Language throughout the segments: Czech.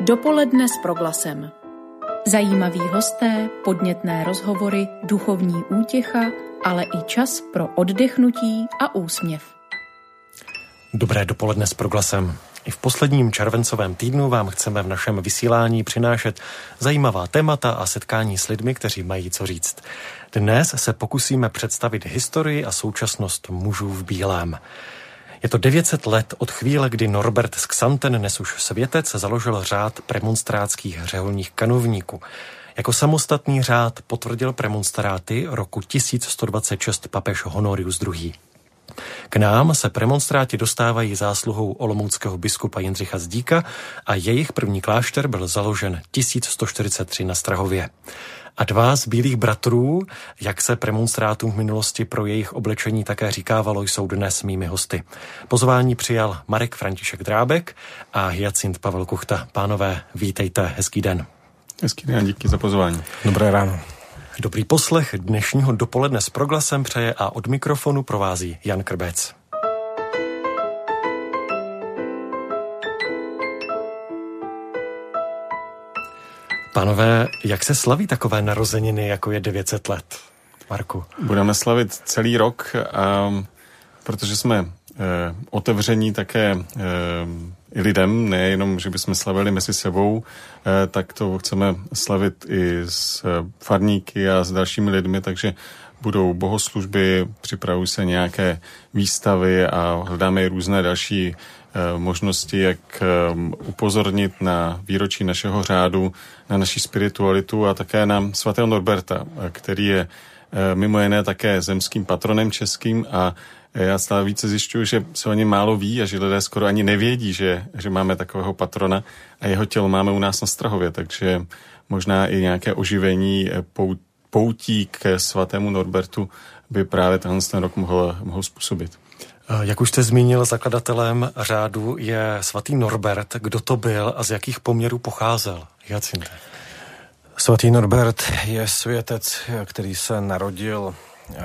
Dopoledne s proglasem. Zajímaví hosté, podnětné rozhovory, duchovní útěcha, ale i čas pro oddechnutí a úsměv. Dobré dopoledne s proglasem. I v posledním červencovém týdnu vám chceme v našem vysílání přinášet zajímavá témata a setkání s lidmi, kteří mají co říct. Dnes se pokusíme představit historii a současnost mužů v bílém. Je to 900 let od chvíle, kdy Norbert z Xanten, nesuž světec, založil řád premonstrátských řeholních kanovníků. Jako samostatný řád potvrdil premonstráty roku 1126 papež Honorius II. K nám se premonstráti dostávají zásluhou olomouckého biskupa Jindřicha Zdíka a jejich první klášter byl založen 1143 na Strahově. A dva z bílých bratrů, jak se premonstrátům v minulosti pro jejich oblečení také říkávalo, jsou dnes mými hosty. Pozvání přijal Marek František Drábek a Hyacint Pavel Kuchta. Pánové, vítejte, hezký den. Hezký den, díky za pozvání. Dobré ráno. Dobrý poslech dnešního dopoledne s proglasem přeje a od mikrofonu provází Jan Krbec. Pánové, jak se slaví takové narozeniny, jako je 900 let? Marku. Budeme slavit celý rok, um, protože jsme uh, otevření také uh, i lidem, nejenom, že bychom slavili mezi sebou, eh, tak to chceme slavit i s farníky a s dalšími lidmi, takže budou bohoslužby, připravují se nějaké výstavy a hledáme i různé další možnosti, jak upozornit na výročí našeho řádu, na naši spiritualitu a také na svatého Norberta, který je mimo jiné také zemským patronem českým a já stále více zjišťuju, že se o něm málo ví a že lidé skoro ani nevědí, že, že máme takového patrona a jeho tělo máme u nás na Strahově, takže možná i nějaké oživení eh, poutí k svatému Norbertu by právě tenhle ten rok mohl, mohl způsobit. Eh, jak už jste zmínil, zakladatelem řádu je svatý Norbert. Kdo to byl a z jakých poměrů pocházel? Jacinte. Svatý Norbert je světec, který se narodil eh,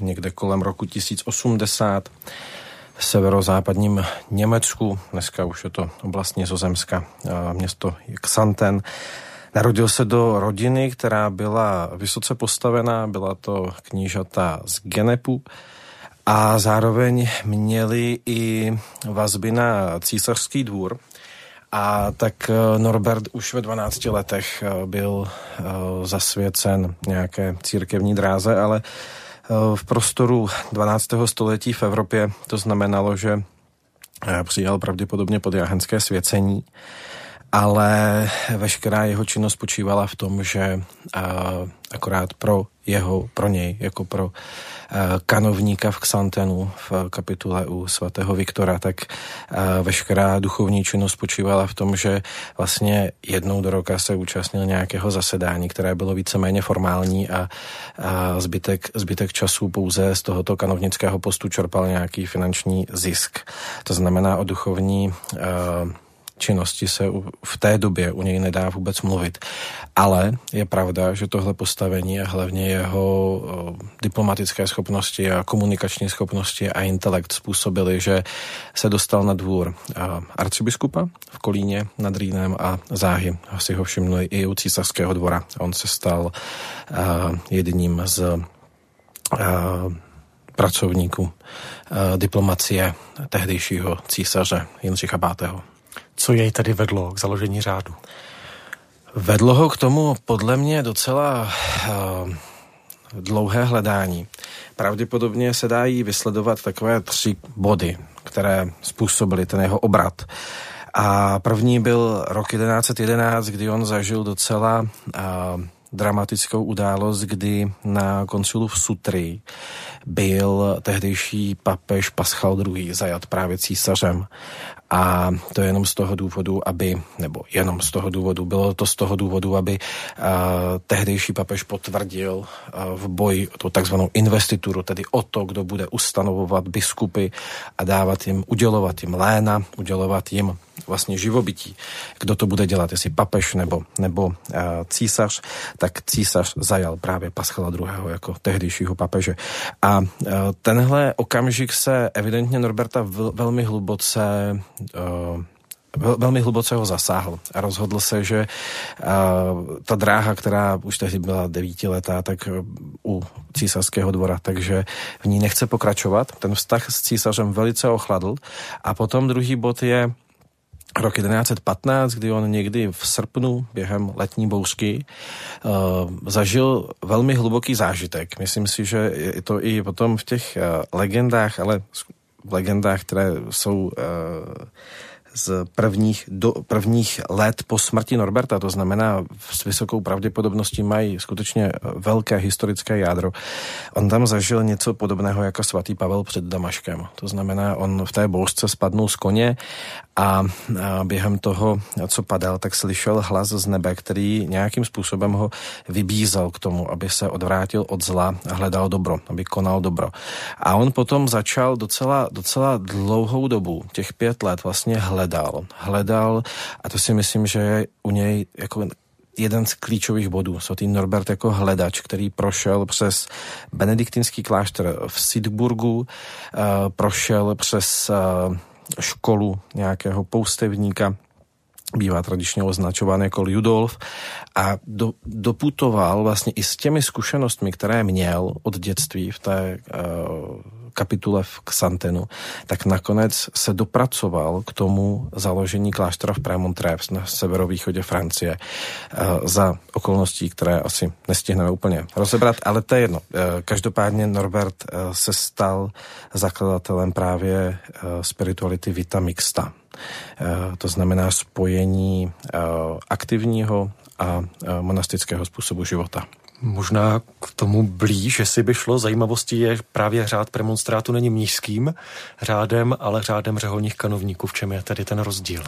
někde kolem roku 1080 v severozápadním Německu, dneska už je to oblast Nizozemska, město Xanten. Narodil se do rodiny, která byla vysoce postavená, byla to knížata z Genepu a zároveň měli i vazby na císařský dvůr. A tak e, Norbert už ve 12 letech e, byl e, zasvěcen nějaké církevní dráze, ale v prostoru 12. století v Evropě to znamenalo, že eh, přijal pravděpodobně podjáhenské svěcení, ale veškerá jeho činnost spočívala v tom, že eh, akorát pro jeho, pro něj, jako pro Eh, kanovníka v Xantenu v kapitule u svatého Viktora, tak eh, veškerá duchovní činnost spočívala v tom, že vlastně jednou do roka se účastnil nějakého zasedání, které bylo víceméně formální a, a zbytek, zbytek času pouze z tohoto kanovnického postu čerpal nějaký finanční zisk. To znamená o duchovní uh, činnosti se v té době u něj nedá vůbec mluvit. Ale je pravda, že tohle postavení a hlavně jeho diplomatické schopnosti a komunikační schopnosti a intelekt způsobili, že se dostal na dvůr arcibiskupa v Kolíně nad Rýnem a záhy si ho všimli i u císařského dvora. On se stal jedním z pracovníků diplomacie tehdejšího císaře Jindřicha V. Co jej tedy vedlo k založení řádu? Vedlo ho k tomu podle mě docela uh, dlouhé hledání. Pravděpodobně se dají vysledovat takové tři body, které způsobily ten jeho obrat. A první byl rok 1111, kdy on zažil docela uh, dramatickou událost, kdy na koncilu v Sutry byl tehdejší papež Paschal II. zajat právě císařem a to je jenom z toho důvodu, aby, nebo jenom z toho důvodu, bylo to z toho důvodu, aby uh, tehdejší papež potvrdil uh, v boji tu takzvanou investituru, tedy o to, kdo bude ustanovovat biskupy a dávat jim, udělovat jim léna, udělovat jim vlastně živobytí. Kdo to bude dělat, jestli papež nebo, nebo uh, císař, tak císař zajal právě Paschala II. jako tehdejšího papeže. A uh, tenhle okamžik se evidentně Norberta velmi hluboce uh, velmi hluboce ho zasáhl a rozhodl se, že ta dráha, která už tehdy byla devítiletá, tak u císařského dvora, takže v ní nechce pokračovat. Ten vztah s císařem velice ochladl. A potom druhý bod je rok 1915, kdy on někdy v srpnu během letní bouřky uh, zažil velmi hluboký zážitek. Myslím si, že je to i potom v těch uh, legendách, ale v legendách, které jsou uh, z prvních, do, prvních let po smrti Norberta, to znamená s vysokou pravděpodobností mají skutečně velké historické jádro. On tam zažil něco podobného jako svatý Pavel před Damaškem. To znamená, on v té bouřce spadnul z koně a, během toho, co padal, tak slyšel hlas z nebe, který nějakým způsobem ho vybízel k tomu, aby se odvrátil od zla a hledal dobro, aby konal dobro. A on potom začal docela, docela dlouhou dobu, těch pět let vlastně hledal. Hledal a to si myslím, že je u něj jako jeden z klíčových bodů. Svatý Norbert jako hledač, který prošel přes benediktinský klášter v Sidburgu, uh, prošel přes uh, školu nějakého poustevníka, bývá tradičně označován jako Ludolf a do, doputoval vlastně i s těmi zkušenostmi, které měl od dětství v té uh, kapitule v Xantenu, tak nakonec se dopracoval k tomu založení kláštera v Prémontrés na severovýchodě Francie uh, za okolností, které asi nestihneme úplně rozebrat, ale to je jedno. Uh, každopádně Norbert uh, se stal zakladatelem právě spirituality Vita Mixta. To znamená spojení aktivního a monastického způsobu života. Možná k tomu blíž, že si by šlo. Zajímavostí je právě řád premonstrátu není mnížským řádem, ale řádem řeholních kanovníků. V čem je tedy ten rozdíl?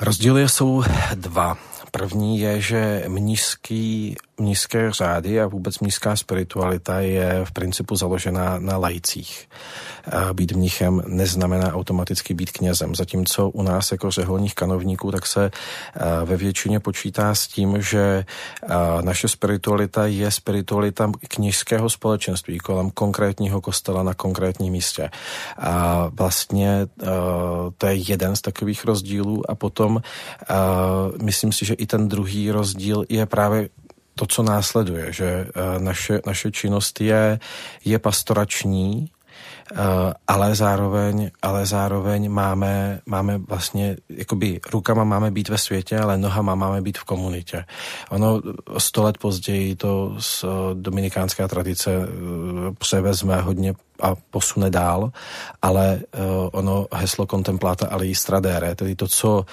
Rozdíly jsou dva. První je, že mnížský, mnížské řády a vůbec mnížská spiritualita je v principu založená na lajcích. Být mnichem neznamená automaticky být knězem, zatímco u nás jako řeholních kanovníků tak se ve většině počítá s tím, že naše spiritualita je spiritualita kněžského společenství kolem konkrétního kostela na konkrétním místě. A vlastně to je jeden z takových rozdílů a potom myslím si, že i ten druhý rozdíl je právě to, co následuje, že naše, naše činnost je, je pastorační, Eh, ale zároveň, ale zároveň máme, máme vlastně, jakoby rukama máme být ve světě, ale nohama máme být v komunitě. Ono sto let později to z eh, dominikánská tradice eh, převezme hodně a posune dál, ale ono heslo kontempláta ale stradere, tedy to, co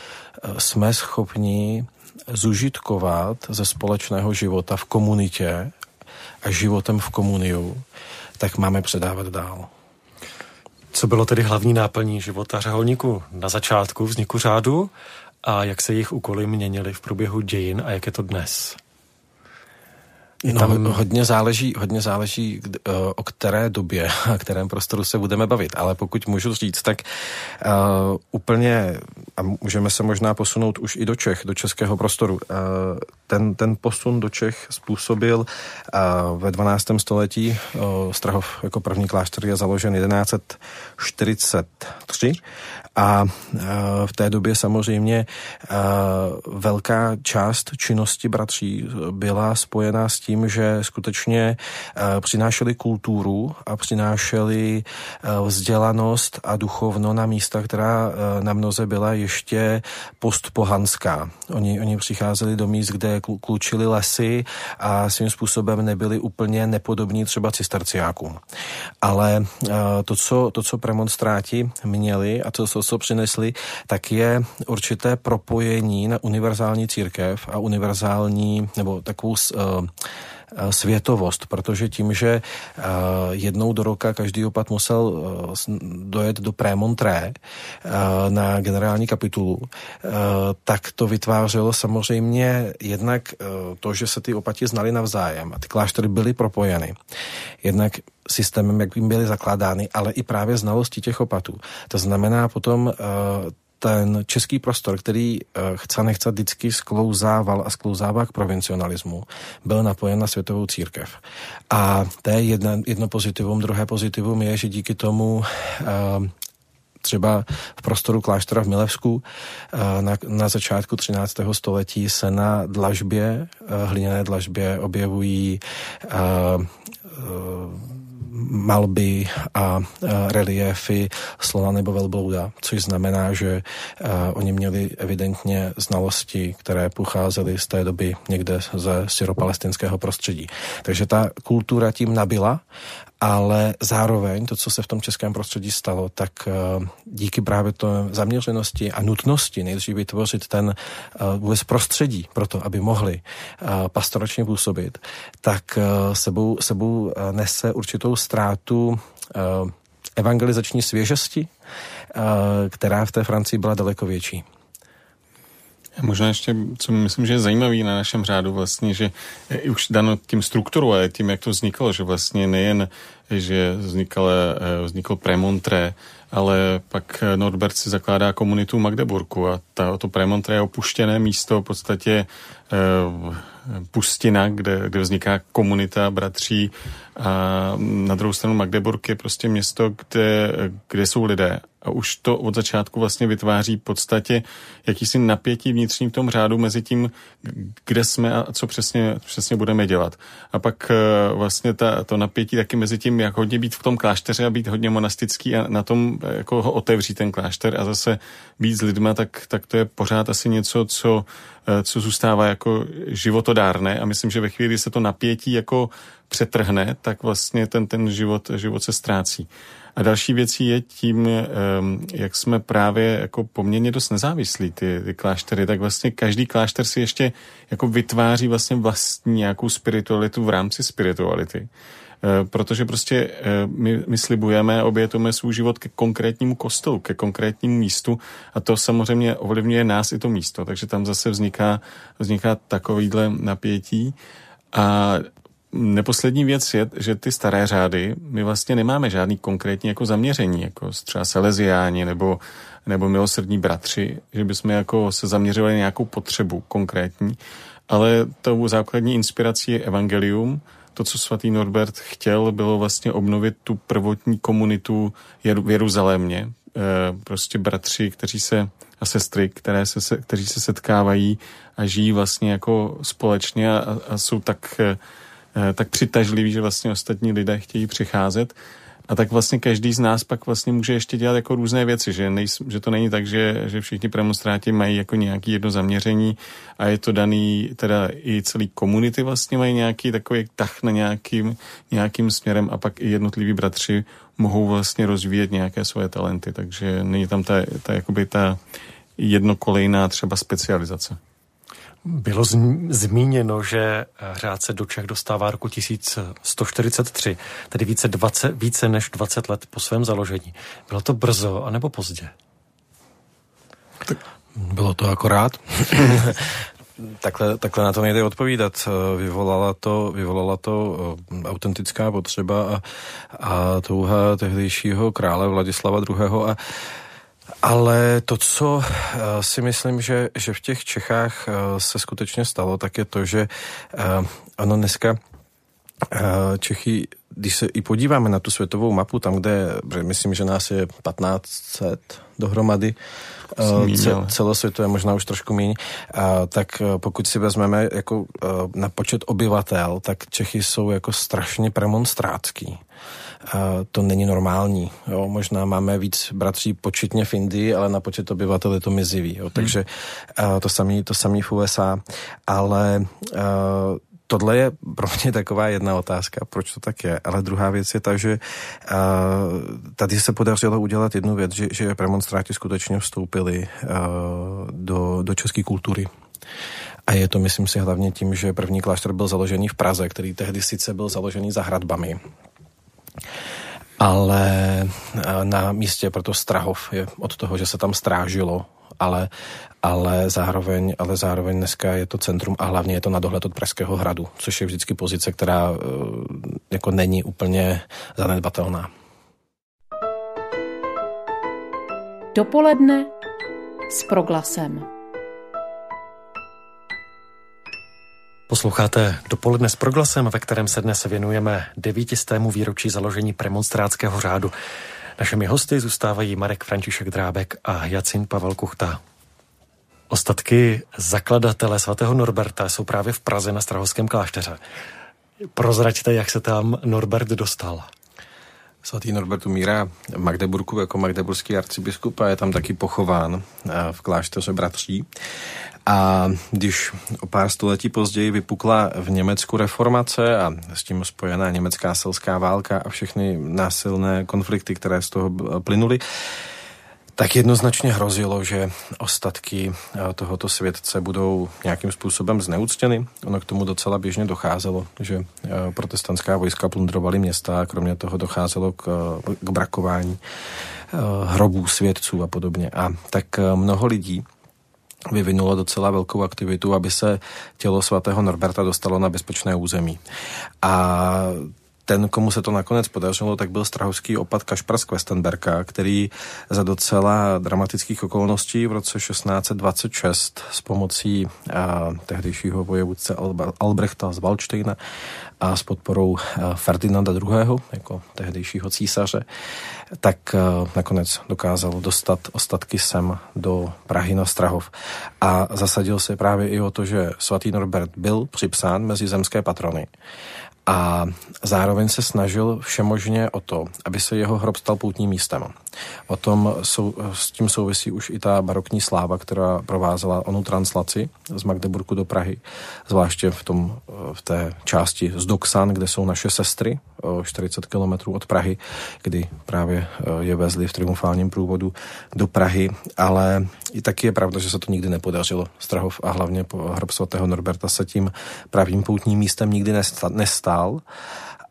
jsme schopni zužitkovat ze společného života v komunitě a životem v komuniu, tak máme předávat dál. Co bylo tedy hlavní náplní života řeholníků na začátku vzniku řádu a jak se jejich úkoly měnily v průběhu dějin a jak je to dnes? Je no, hodně záleží, hodně záleží, eh, o které době a kterém prostoru se budeme bavit, ale pokud můžu říct, tak uh, úplně, a můžeme se možná posunout už i do Čech, do českého prostoru, uh, ten, ten posun do Čech způsobil uh, ve 12. století, uh, Strahov jako první klášter je založen 1143 a v té době samozřejmě velká část činnosti bratří byla spojená s tím, že skutečně přinášeli kulturu a přinášeli vzdělanost a duchovno na místa, která na mnoze byla ještě postpohanská. Oni, oni přicházeli do míst, kde klučili lesy a svým způsobem nebyli úplně nepodobní třeba cisterciákům. Ale to, co, to, co premonstráti měli a to, co co přinesli, tak je určité propojení na univerzální církev a univerzální nebo takovou uh, světovost, protože tím, že jednou do roka každý opat musel dojet do Prémontré na generální kapitulu, tak to vytvářelo samozřejmě jednak to, že se ty opati znali navzájem a ty kláštery byly propojeny. Jednak systémem, jak by byly zakládány, ale i právě znalosti těch opatů. To znamená potom ten český prostor, který uh, chce nechce vždycky sklouzával a sklouzává k provincionalismu, byl napojen na světovou církev. A to je jedno, jedno pozitivum. Druhé pozitivum je, že díky tomu uh, třeba v prostoru kláštera v Milevsku na, na začátku 13. století se na dlažbě, hliněné dlažbě objevují malby a reliéfy slona nebo velblouda, což znamená, že oni měli evidentně znalosti, které pocházely z té doby někde ze syropalestinského prostředí. Takže ta kultura tím nabila ale zároveň to, co se v tom českém prostředí stalo, tak eh, díky právě to zaměřenosti a nutnosti nejdřív vytvořit ten eh, vůbec prostředí pro to, aby mohli eh, pastoračně působit, tak sebou, sebou nese určitou ztrátu evangelizační svěžesti, která v té Francii byla daleko větší. Možná ještě, co myslím, že je zajímavý na našem řádu vlastně, že i už dano tím strukturou a tím, jak to vzniklo, že vlastně nejen, že vzniklo, eh, vzniklo Premontré, ale pak Norbert si zakládá komunitu Magdeburku a ta, to Premontré je opuštěné místo v podstatě eh, pustina, kde, kde vzniká komunita bratří a na druhou stranu Magdeburg je prostě město, kde, kde jsou lidé a už to od začátku vlastně vytváří v podstatě jakýsi napětí vnitřní v tom řádu mezi tím, kde jsme a co přesně, přesně budeme dělat. A pak eh, vlastně ta, to napětí taky mezi tím, jak hodně být v tom klášteře a být hodně monastický a na tom jako ho otevřít ten klášter a zase být s lidma, tak, tak to je pořád asi něco, co, eh, co zůstává jako životodárné a myslím, že ve chvíli, kdy se to napětí jako přetrhne, tak vlastně ten, ten život, život se ztrácí. A další věcí je tím, jak jsme právě jako poměrně dost nezávislí, ty, ty kláštery, tak vlastně každý klášter si ještě jako vytváří vlastně vlastní nějakou spiritualitu v rámci spirituality. Eh, protože prostě eh, my, my slibujeme, obětujeme svůj život ke konkrétnímu kostelu, ke konkrétnímu místu. A to samozřejmě ovlivňuje nás i to místo, takže tam zase vzniká, vzniká takovýhle napětí. A Neposlední věc je, že ty staré řády, my vlastně nemáme žádný konkrétní jako zaměření, jako třeba Salesiáni nebo, nebo milosrdní bratři, že bychom jako se zaměřovali na nějakou potřebu konkrétní, ale tou základní inspirací je evangelium, to, co svatý Norbert chtěl, bylo vlastně obnovit tu prvotní komunitu v Jeruzalémě. E, prostě bratři, kteří se a sestry, které se, kteří se setkávají a žijí vlastně jako společně a, a jsou tak e, tak přitažlivý, že vlastně ostatní lidé chtějí přicházet. A tak vlastně každý z nás pak vlastně může ještě dělat jako různé věci, že, nej, že to není tak, že, že všichni premonstráti mají jako nějaký jedno zaměření a je to daný, teda i celý komunity vlastně mají nějaký takový tah na nějakým, nějakým směrem a pak i jednotliví bratři mohou vlastně rozvíjet nějaké svoje talenty, takže není tam ta, ta, jakoby ta jednokolejná třeba specializace. Bylo zmíněno, že řád se do Čech dostává roku 1143, tedy více, 20, více než 20 let po svém založení. Bylo to brzo, anebo pozdě? Bylo to akorát. takhle, takhle na to nejde odpovídat. Vyvolala to, vyvolala to eh, autentická potřeba a, a touha tehdejšího krále Vladislava II. A ale to, co eh, si myslím, že, že v těch Čechách eh, se skutečně stalo, tak je to, že eh, ano, dneska Čechy, když se i podíváme na tu světovou mapu, tam, kde, myslím, že nás je 1500 dohromady, ce, celosvětové, možná už trošku méně, tak pokud si vezmeme jako na počet obyvatel, tak Čechy jsou jako strašně premonstrátský to není normální. Jo. Možná máme víc bratří početně v Indii, ale na počet obyvatel je to mizivý. Jo. Hmm. Takže to samý, to samý v USA. Ale tohle je pro mě taková jedna otázka, proč to tak je. Ale druhá věc je ta, že uh, tady se podařilo udělat jednu věc, že, že premonstráti skutečně vstoupili uh, do, do české kultury. A je to, myslím si, hlavně tím, že první klášter byl založený v Praze, který tehdy sice byl založený za hradbami, ale eh, na místě proto Strahov je od toho, že se tam strážilo, ale, ale, zároveň, ale zároveň dneska je to centrum a hlavně je to na dohled od Pražského hradu, což je vždycky pozice, která eh, jako není úplně zanedbatelná. Dopoledne s proglasem. Posloucháte dopoledne s proglasem, ve kterém se dnes věnujeme devítistému výročí založení premonstrátského řádu. Našimi hosty zůstávají Marek František Drábek a Jacin Pavel Kuchta. Ostatky zakladatele svatého Norberta jsou právě v Praze na Strahovském klášteře. Prozraďte, jak se tam Norbert dostal. Svatý Norbert umírá v Magdeburku jako magdeburský arcibiskup a je tam taky pochován eh, v klášteře bratří. A když o pár století později vypukla v Německu reformace a s tím spojená německá selská válka a všechny násilné konflikty, které z toho plynuly, tak jednoznačně hrozilo, že ostatky eh, tohoto světce budou nějakým způsobem zneuctěny. Ono k tomu docela běžně docházelo, že eh, protestantská vojska plundrovaly města a kromě toho docházelo k, k brakování eh, hrobů svědců a podobně. A tak mnoho lidí vyvinulo docela velkou aktivitu, aby se tělo svatého Norberta dostalo na bezpečné území. A ten, komu se to nakonec podařilo, tak byl strahovský opat Kašpar z Questenberka, který za docela dramatických okolností v roce 1626 s pomocí a, tehdejšího vojevůdce Albrechta z Valštejna a s podporou Ferdinanda II. jako tehdejšího císaře, tak nakonec dokázal dostat ostatky sem do Prahy na Strahov. A zasadil se právě i o to, že svatý Norbert byl připsán mezi zemské patrony a zároveň se snažil všemožně o to, aby se jeho hrob stal poutním místem. O tom sou, s tím souvisí už i ta barokní sláva, která provázela onu translaci z Magdeburku do Prahy, zvláště v, tom, v té části z Doksan, kde jsou naše sestry, 40 kilometrů od Prahy, kdy právě e, je vezli v triumfálním průvodu do Prahy, ale i taky je pravda, že se to nikdy nepodařilo. Strahov a hlavně hrob svatého Norberta se tím pravým poutním místem nikdy nestál,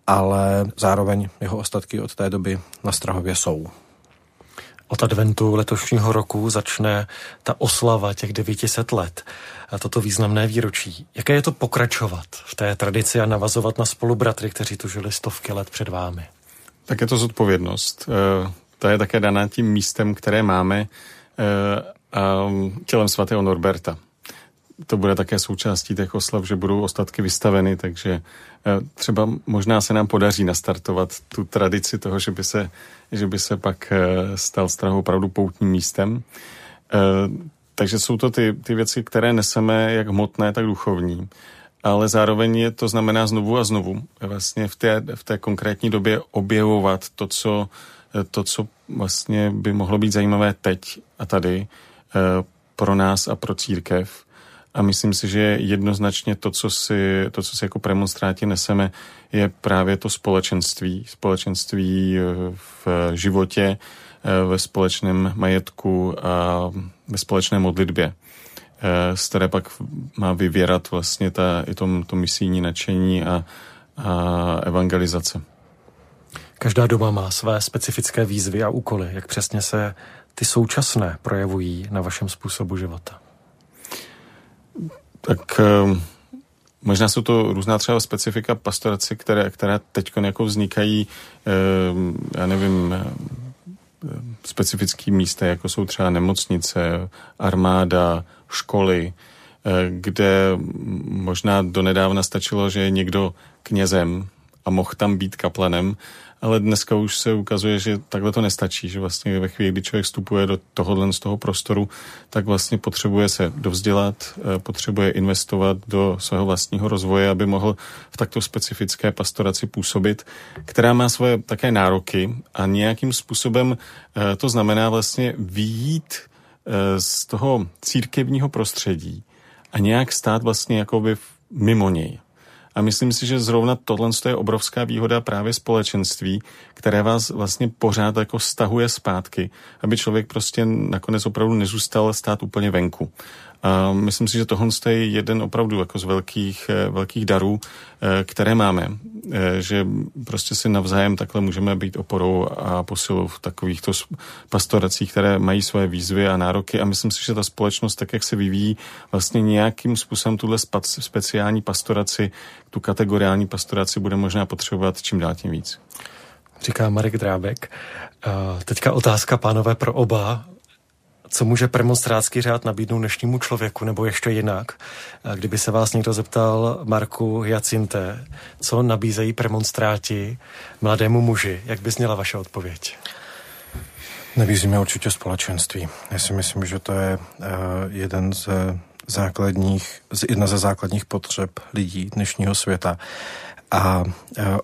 ale zároveň jeho ostatky od té doby na Strahově jsou. Od adventu letošního roku začne ta oslava těch 900 let a toto významné výročí. Jaké je to pokračovat v té tradici a navazovat na spolubratry, kteří tu žili stovky let před vámi? Tak je to zodpovědnost. Eh, to je také daná tím místem, které máme eh, a tělem svatého Norberta. To bude také součástí těch oslav, že budou ostatky vystaveny, takže eh, třeba možná se nám podaří nastartovat tu tradici toho, že by se, že by se pak stal strahou opravdu poutním místem. Takže jsou to ty, ty věci, které neseme jak hmotné, tak duchovní. Ale zároveň je to znamená znovu a znovu vlastně v té, v té konkrétní době objevovat to co, to, co vlastně by mohlo být zajímavé teď a tady eh, pro nás a pro církev. A myslím si, že jednoznačně to, co si, to, co si jako premonstráti neseme, je právě to společenství. Společenství eh, v životě, Eh, ve společném majetku a ve společné modlitbě, eh, z které pak má vyvěrat vlastně ta, i to, to misijní nadšení a, a evangelizace. Každá doba má své specifické výzvy a úkoly. Jak přesně se ty současné projevují na vašem způsobu života? Tak eh, možná jsou to různá třeba specifika pastorace, které, které teď jako vznikají, já nevím, specifický místa, jako jsou třeba nemocnice, armáda, školy, eh, kde možná donedávna stačilo, že je někdo knězem a mohl tam být kaplanem, ale dneska už se ukazuje, že takhle to nestačí, že vlastně ve chvíli, kdy člověk vstupuje do tohohle z toho prostoru, tak vlastně potřebuje se dovzdělat, eh, potřebuje investovat do svého vlastního rozvoje, aby mohl v takto specifické pastoraci působit, která má svoje také nároky a nějakým způsobem eh, to znamená vlastně výjít eh, z toho církevního prostředí a nějak stát vlastně jakoby mimo něj. A myslím si, že zrovna tohle je obrovská výhoda právě společenství, které vás vlastně pořád jako stahuje zpátky, aby člověk prostě nakonec opravdu nezůstal stát úplně venku. A myslím si, že tohle je jeden opravdu jako z velkých, eh, velkých darů, eh, které máme. Eh, že prostě si navzájem takhle můžeme být oporou a posilou v takovýchto pastoracích, které mají svoje výzvy a nároky. A myslím si, že ta společnost, tak jak se vyvíjí, vlastně nějakým způsobem tuhle speciální pastoraci, tu kategoriální pastoraci bude možná potřebovat čím dál tím víc. Říká Marek Drábek. Teďka otázka, pánové, pro oba co může premonstrátský řád nabídnout dnešnímu člověku, nebo ještě jinak. Kdyby se vás někdo zeptal, Marku Jacinte, co nabízejí premonstráti mladému muži, jak by zněla vaše odpověď? Nabízíme určitě společenství. Já si myslím, že to je uh, jeden z základních, jedna ze základních potřeb lidí dnešního světa. A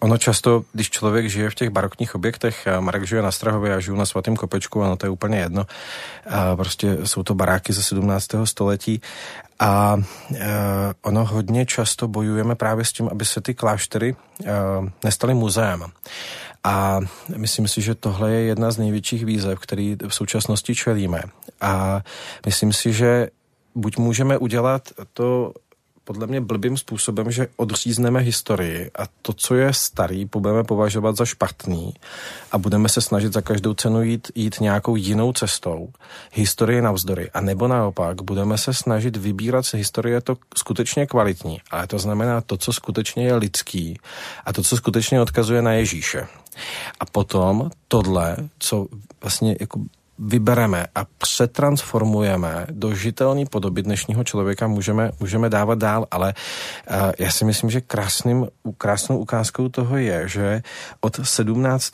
ono často, když člověk žije v těch barokních objektech, Marek žije na Strahově, já žiju na Svatém Kopečku, ano, to je úplně jedno. A prostě jsou to baráky ze 17. století a ono hodně často bojujeme právě s tím, aby se ty kláštery nestaly muzeem. A myslím si, že tohle je jedna z největších výzev, který v současnosti čelíme. A myslím si, že buď můžeme udělat to podle mě blbým způsobem, že odřízneme historii a to, co je starý, budeme považovat za špatný a budeme se snažit za každou cenu jít, jít nějakou jinou cestou, historie navzdory. A nebo naopak, budeme se snažit vybírat z historie to skutečně kvalitní, ale to znamená to, co skutečně je lidský a to, co skutečně odkazuje na Ježíše. A potom tohle, co vlastně jako vybereme a přetransformujeme do žitelné podoby dnešního člověka, můžeme, můžeme dávat dál, ale uh, já si myslím, že krásným, krásnou ukázkou toho je, že od 17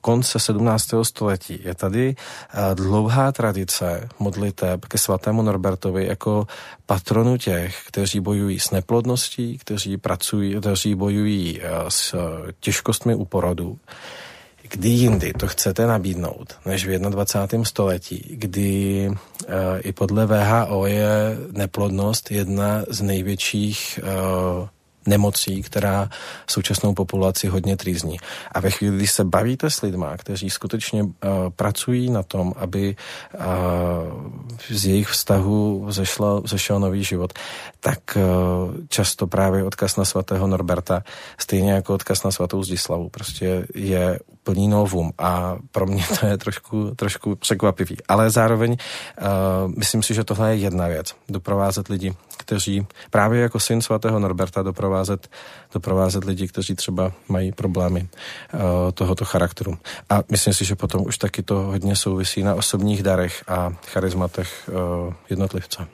konce 17. století je tady uh, dlouhá tradice modliteb ke svatému Norbertovi jako patronu těch, kteří bojují s neplodností, kteří pracují, kteří bojují uh, s těžkostmi u porodu kdy jindy to chcete nabídnout, než v 21. století, kdy uh, i podle VHO je neplodnost jedna z největších uh, nemocí, která současnou populaci hodně trýzní. A ve chvíli, když se bavíte s lidma, kteří skutečně uh, pracují na tom, aby uh, z jejich vztahu zešlo, zešel nový život, tak uh, často právě odkaz na svatého Norberta, stejně jako odkaz na svatou Zdislavu, prostě je plný novum a pro mě to je trošku, trošku překvapivý. Ale zároveň uh, myslím si, že tohle je jedna věc. Doprovázet lidi, kteří právě jako syn svatého Norberta doprovázet, doprovázet lidi, kteří třeba mají problémy uh, tohoto charakteru. A myslím si, že potom už taky to hodně souvisí na osobních darech a charizmatech uh, jednotlivce.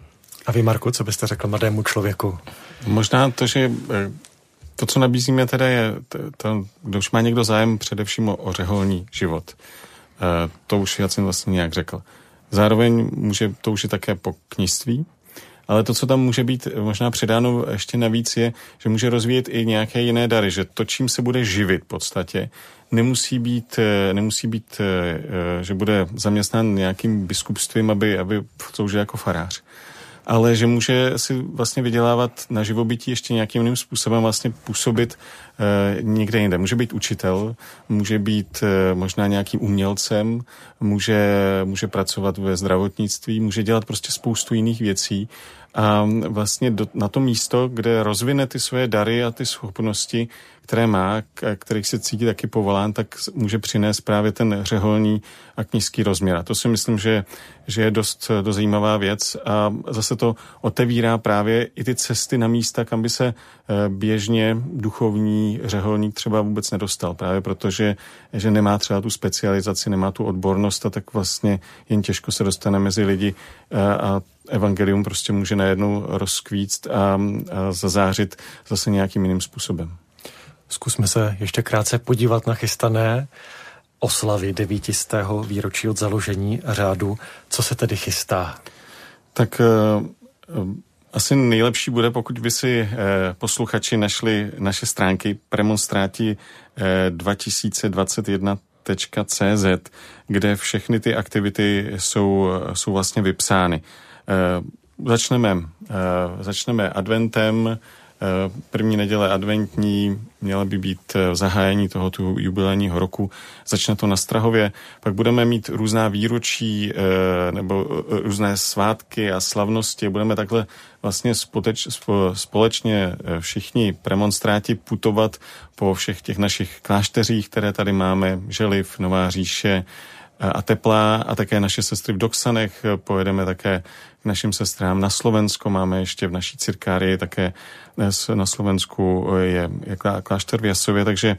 A vy, Marku, co byste řekl mladému člověku? Možná to, že to, co nabízíme teda je, to, to, kdo už má někdo zájem především o, o řeholní život. E, to už Jacin vlastně nějak řekl. Zároveň může, to už je také po kněžství, ale to, co tam může být možná přidáno ještě navíc, je, že může rozvíjet i nějaké jiné dary, že to, čím se bude živit v podstatě, nemusí být, e, nemusí být e, e, že bude zaměstnán nějakým biskupstvím, aby, aby sloužil jako farář ale že může si vlastně vydělávat na živobytí ještě nějakým jiným způsobem, vlastně působit e, někde jinde. Může být učitel, může být e, možná nějakým umělcem, může, může pracovat ve zdravotnictví, může dělat prostě spoustu jiných věcí a vlastně do, na to místo, kde rozvine ty svoje dary a ty schopnosti, které má, k, kterých se cítí taky povolán, tak může přinést právě ten řeholní a knižský rozměr. A to si myslím, že, že je dost, dost zajímavá věc a zase to otevírá právě i ty cesty na místa, kam by se eh, běžně duchovní řeholník třeba vůbec nedostal, právě protože že nemá třeba tu specializaci, nemá tu odbornost a tak vlastně jen těžko se dostane mezi lidi eh, a evangelium prostě může najednou rozkvíct a, a zazářit zase nějakým jiným způsobem. Zkusme se ještě krátce podívat na chystané oslavy devítistého výročí od založení řádu. Co se tedy chystá? Tak uh, asi nejlepší bude, pokud by si uh, posluchači našli naše stránky premonstráti uh, 2021 CZ, kde všechny ty aktivity jsou, jsou vlastně vypsány. Začneme, začneme adventem, Eh, první neděle adventní měla by být v eh, zahájení tohoto jubilejního roku. Začne to na Strahově, pak budeme mít různá výročí eh, nebo různé svátky a slavnosti. Budeme takhle vlastně spoteč, společně všichni premonstráti putovat po všech těch našich klášteřích, které tady máme, Želiv, Nová říše, a teplá a také naše sestry v Doksanech. Pojedeme také k našim sestrám na Slovensko. Máme ještě v naší cirkárii také dnes na Slovensku je, je klášter v Jasově, takže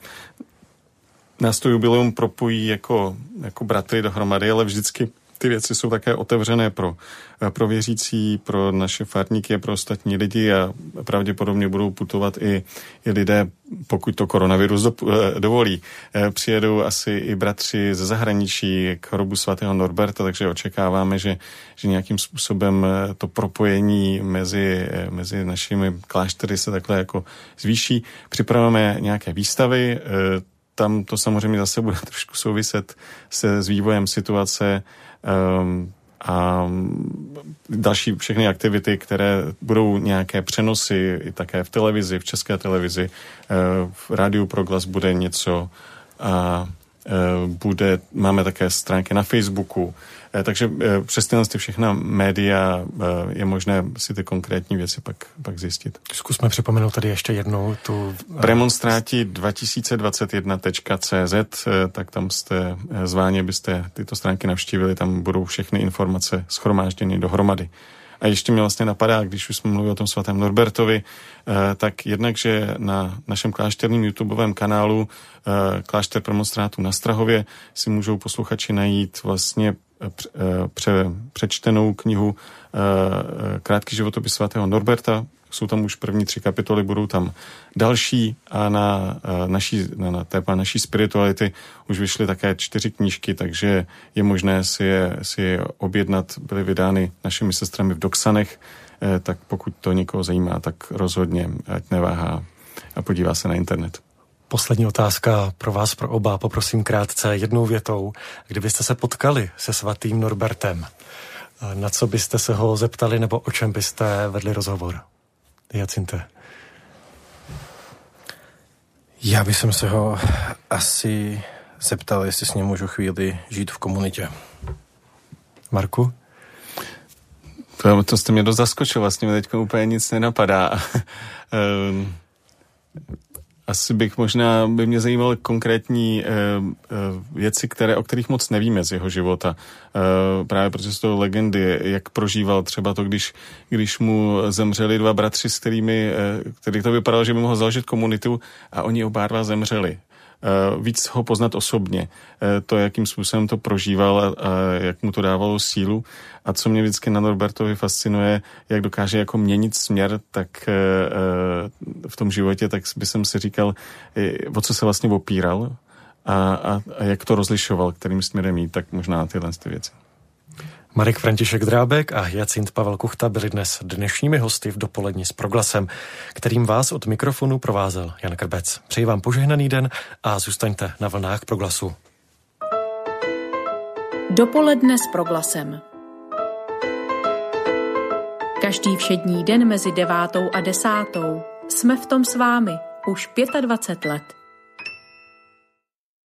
nás to jubileum propojí jako, jako bratry dohromady, ale vždycky ty věci jsou také otevřené pro, eh, pro věřící, pro naše farníky a pro ostatní lidi a pravděpodobně budou putovat i, i lidé, pokud to koronavirus do, eh, dovolí. Eh, přijedou asi i bratři ze zahraničí k hrobu svatého Norberta, takže očekáváme, že, že nějakým způsobem to propojení mezi, mezi našimi kláštery se takhle jako zvýší. Připravujeme nějaké výstavy, tam to samozřejmě zase bude trošku souviset se s vývojem situace a další všechny aktivity, které budou nějaké přenosy i také v televizi, v české televizi, uh, v rádiu Proglas bude něco a bude, máme také stránky na Facebooku, Eh, takže eh, přes tyhle ty všechna média eh, je možné si ty konkrétní věci pak, pak zjistit. Zkusme připomenout tady ještě jednou tu... Premonstráti 2021.cz, tak tam jste zváně, byste tyto stránky navštívili, tam budou všechny informace schromážděny dohromady. A ještě mě vlastně napadá, když už jsme mluvili o tom svatém Norbertovi, tak jednak, že na našem klášterním YouTubeovém kanálu Klášter premonstrátů na Strahově si můžou posluchači najít vlastně pře, přečtenou knihu eh, Krátký životopis svatého Norberta. Jsou tam už první tři kapitoly, budou tam další a na, eh, naší, na, na téma naší spirituality už vyšly také čtyři knížky, takže je možné si je, si je objednat. Byly vydány našimi sestrami v Doxanech, eh, tak pokud to někoho zajímá, tak rozhodně ať neváhá a podívá se na internet. Poslední otázka pro vás, pro oba. Poprosím krátce jednou větou. Kdybyste se potkali se svatým Norbertem, na co byste se ho zeptali nebo o čem byste vedli rozhovor? Jacinte. Já bych se ho asi zeptal, jestli s ním můžu chvíli žít v komunitě. Marku? To, to jste mě dost zaskočil, vlastně mi teď úplně nic nenapadá. Ehm, asi bych možná, by mě zajímaly konkrétní e, e, věci, které, o kterých moc nevíme z jeho života. E, právě protože jsou legendy, jak prožíval třeba to, když, když mu zemřeli dva bratři, s kterými, e, který to vypadalo, že by mohl založit komunitu a oni oba dva zemřeli. Eh, víc ho poznat osobně, eh, to, jakým způsobem to prožíval jak mu to dávalo sílu. A co mě vždycky na Norbertovi fascinuje, jak dokáže jako měnit směr, tak eh, v tom životě, tak by jsem si říkal, o co se vlastně opíral a, a, a jak to rozlišoval, kterým směrem jít, tak možná tyhle ty věci. Marek František Drábek a Jacint Pavel Kuchta byli dnes dnešními hosty v dopolední s proglasem, kterým vás od mikrofonu provázel Jan Krbec. Přeji vám požehnaný den a zůstaňte na vlnách proglasu. Dopoledne s proglasem. Každý všední den mezi devátou a desátou jsme v tom s vámi už 25 let.